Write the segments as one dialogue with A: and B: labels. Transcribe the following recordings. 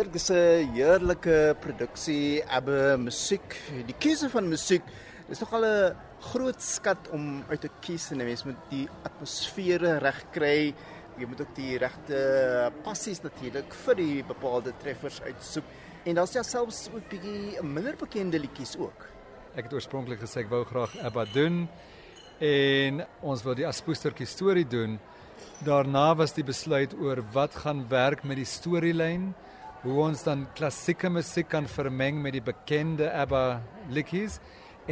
A: Dit is 'n heerlike produksie, abbe musiek. Die keuse van musiek is nogal 'n groot skat om uit te kies en mens moet die atmosfere reg kry. Jy moet ook die regte passies natuurlik vir die bepaalde treffers uitsoek. En daar's ja selfs ook bietjie minder bekende liedjies ook.
B: Ek het oorspronklik gesê ek wou graag Abba doen en ons wil die Aspoestertjie storie doen. Daarna was die besluit oor wat gaan werk met die storielyn, hoe ons dan klassieke musiek kan vermeng met die bekende ABBA liedjies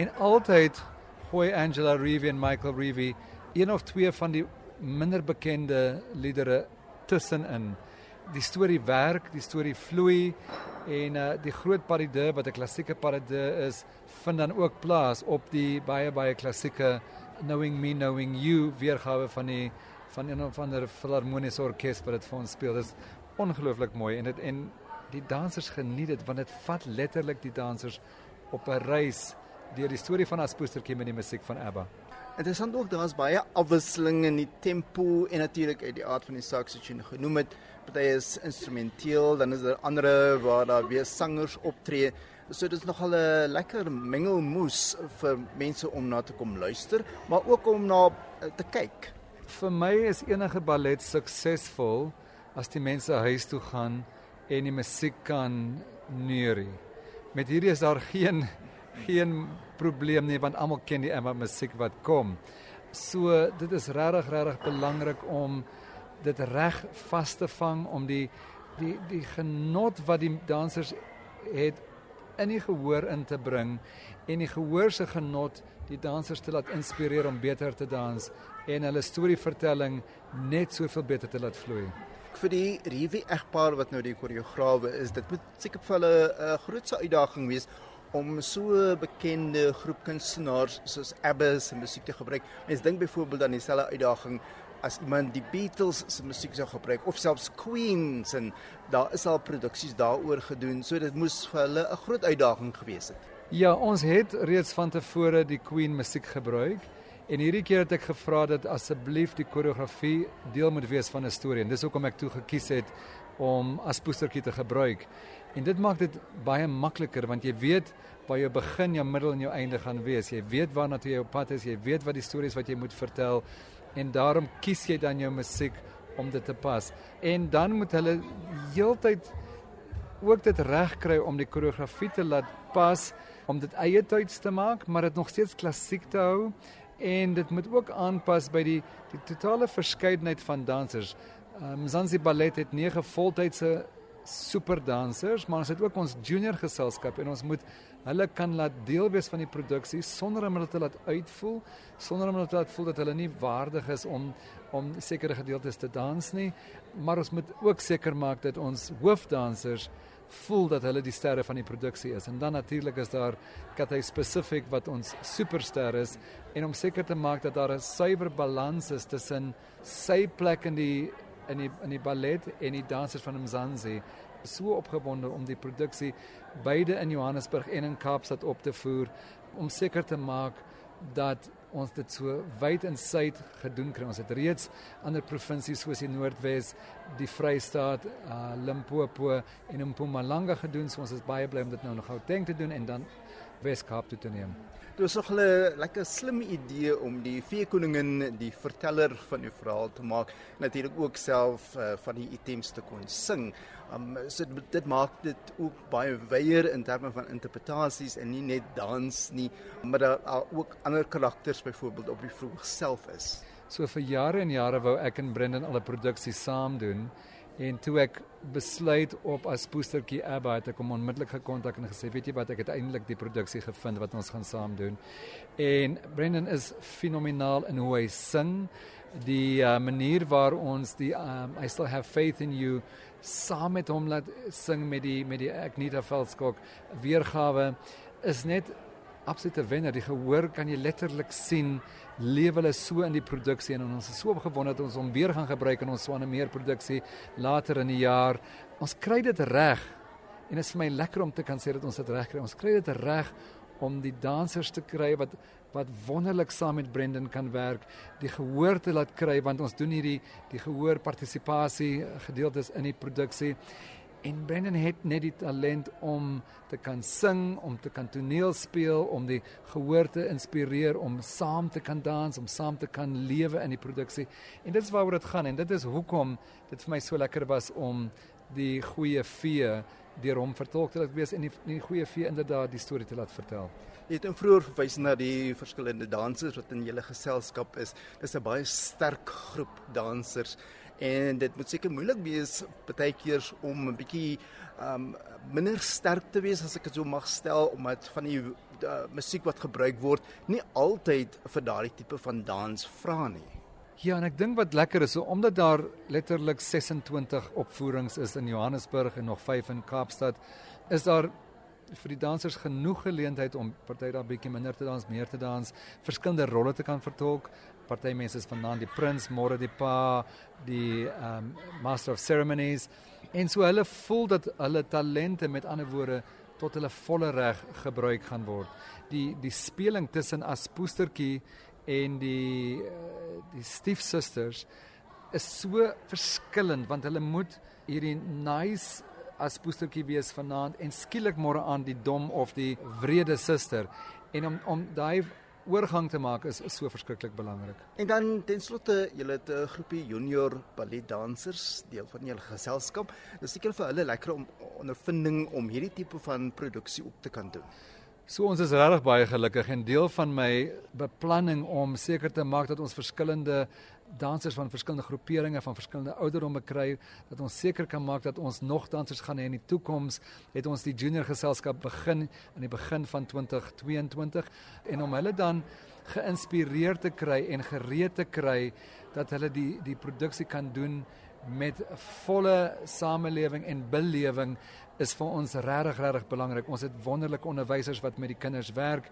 B: en altyd gooi Angela Reevy en Michael Reevy een of twee van die minder bekende liedere tussenin. Die storie werk, die storie vloei en uh, die groot parade wat 'n klassieke parade is, vind dan ook plaas op die baie baie klassieke Knowing Me Knowing You weergawe van die van een of ander filharmoniese orkes wat dit vir ons speel. Dit is ongelooflik mooi en dit en die dansers geniet dit want dit vat letterlik die dansers op 'n reis deur die storie van Aspoestertjie met die musiek van ABBA.
A: Interessant ook daar's baie afwisseling in die tempo en natuurlik uit die aard van die saak soos jy genoem het. Party is instrumenteel, dan is daar ander waar daar weer sangers optree. So dit is nogal 'n lekker mengelmoes vir mense om na te kom luister, maar ook om na eh, te kyk.
B: Vir my is enige ballet suksesvol as die mense huis toe gaan en die musiek kan neurie. Met hierdie is daar geen geen probleem nie want almal ken die Emma musiek wat kom. So dit is regtig regtig belangrik om dit reg vas te vang om die die die genot wat die dansers het in die gehoor in te bring en die gehoor se genot die dansers te laat inspireer om beter te dans en hulle storievertelling net soveel beter te laat vloei.
A: Vir die Rivi egpaar wat nou die koreograwe is, dit moet seker vir hulle 'n grootse uitdaging wees om so bekende groep kunstenaars soos ABBA se musiek te gebruik. Mens dink byvoorbeeld aan dieselfde uitdaging as iemand die Beatles se musiek sou gebruik of selfs Queen se daar is al produksies daaroor gedoen. So dit moes vir hulle 'n groot uitdaging gewees het.
B: Ja, ons het reeds van tevore die Queen musiek gebruik. En hierdie keer het ek gevra dat asseblief die koreografie deel moet wees van 'n storie en dis hoekom ek toe gekies het om as poestertjie te gebruik. En dit maak dit baie makliker want jy weet waar jou begin, jou middel en jou einde gaan wees. Jy weet waarna toe jy op pad is, jy weet wat die stories wat jy moet vertel en daarom kies jy dan jou musiek om dit te pas. En dan moet hulle heeltyd ook dit reg kry om die koreografie te laat pas om dit eie tyds te maak, maar dit nog steeds klassiek te hou en dit moet ook aanpas by die die totale verskeidenheid van dansers. Um, Mzansi Ballet het 9 voltydse superdansers, maar ons het ook ons junior geselskap en ons moet hulle kan laat deel wees van die produksie sonder om hulle te laat uitvoel, sonder om hulle te laat voel dat hulle nie waardig is om om sekere gedeeltes te dans nie, maar ons moet ook seker maak dat ons hoofdansers voel dat hulle die sterre van die produksie is. En dan natuurlik is daar Kathy spesifiek wat ons superster is en om seker te maak dat daar 'n suiwer balans is tussen sy plek in die in die in die ballet en die dansers van Mzansi so opgewonde om die produksie beide in Johannesburg en in Kaapstad op te voer om seker te maak dat ons dit so wyd en suid gedoen kry. Ons het reeds ander provinsies soos die Noordwes, die Vrystaat, uh, Limpopo en Mpumalanga gedoen. So ons is baie bly om dit nou nog gou te doen en dan Weskaap toe te neem.
A: Dit was nog 'n lekker slim idee om die veekoningin die verteller van die verhaal te maak. Natuurlik ook self uh, van die items te kon sing. Um so dit, dit maak dit ook baie wyeer in terme van interpretasies en nie net dans nie, maar daar ook ander karakters byvoorbeeld op die vroeg self is.
B: So vir jare en jare wou ek en Brendan al 'n produksie saam doen En toe ek besluit op as poestertjie Abba het ek hom onmiddellik gekontak en gesê, weet jy wat, ek het eintlik die produksie gevind wat ons gaan saam doen. En Brendan is fenomenaal in hoe hy sing, die uh, manier waar ons die um, I still have faith in you saam met hom laat sing met die met die Agneta Veldskog weergawe is net absolute wenner. Die gehoor kan jy letterlik sien lewe hulle so in die produksie en ons is so opgewonde dat ons hom weer gaan gebruik in ons swane meer produksie later in die jaar. Ons kry dit reg. En dit is vir my lekker om te kan sê dat ons dit reg kry. Ons kry dit reg om die dansers te kry wat wat wonderlik saam met Brendan kan werk, die gehoor te laat kry want ons doen hierdie die gehoor partisipasie gedeeltes in die produksie En Brendan het net die talent om te kan sing, om te kan toneel speel, om die gehoor te inspireer, om saam te kan dans, om saam te kan lewe in die produksie. En dit is waaroor dit gaan en dit is hoekom dit vir my so lekker was om die goeie vee deur hom vertolk te laat wees en die, die goeie vee inderdaad die storie te laat vertel.
A: Jy het vroeër verwys na die verskillende dansers wat in julle geselskap is. Dis 'n baie sterk groep dansers en dit moet seker moeilik wees baie keer om 'n bietjie um minder sterk te wees as ek dit so mag stel omdat van die uh, musiek wat gebruik word nie altyd vir daardie tipe van dans vra nie.
B: Ja, en ek dink wat lekker is, so omdat daar letterlik 26 opvoerings is in Johannesburg en nog 5 in Kaapstad, is daar vir die dansers genoeg geleentheid om party daar bietjie minder te dans, meer te dans, verskillende rolle te kan vertolk. Party mense is vanaand die prins, môre die pa, die um master of ceremonies. En so hulle voel dat hulle talente met ander woorde tot hulle volle reg gebruik gaan word. Die die speling tussen as poestertjie en die eh, die stiefsusters is so verskillend want hulle moet hierdie nice as poestertjie wees vanaand en skielik môre aan die dom of die wrede suster en om om daai oorgang te maak is, is so verskriklik belangrik.
A: En dan ten slotte, julle het 'n groepie junior balletdansers deel van julle geselskap. Dis seker vir hulle lekker om ondervinding om hierdie tipe van produksie op te kan doen.
B: So ons is regtig baie gelukkig en deel van my beplanning om seker te maak dat ons verskillende dansers van verskillende groeperinge van verskillende ouderdomme kry dat ons seker kan maak dat ons nog dansers gaan hê in die toekoms. Het ons die junior geselskap begin aan die begin van 2022 en om hulle dan geïnspireer te kry en gereed te kry dat hulle die die produksie kan doen met volle samelewing en belewing is vir ons regtig regtig belangrik. Ons het wonderlike onderwysers wat met die kinders werk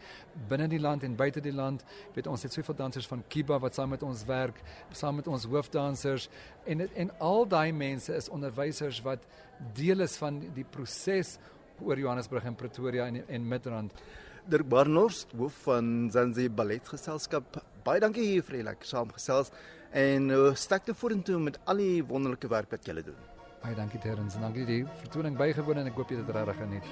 B: binne die land en buite die land. Weet ons het soveel dansers van Kiba wat saam met ons werk, saam met ons hoofdansers en en al daai mense is onderwysers wat deel is van die proses oor Johannesburg en Pretoria en en Midrand.
A: Dirk Barnard, hoof van Zanzi Balletgeselskap. Baie dankie hier vir die lekker saamgesels en uh, sterkte vorentoe met al die wonderlike werk wat julle doen.
B: Baie dankie Terrens en dankie die vertoning bygewoon en ek hoop jy het dit regtig geniet.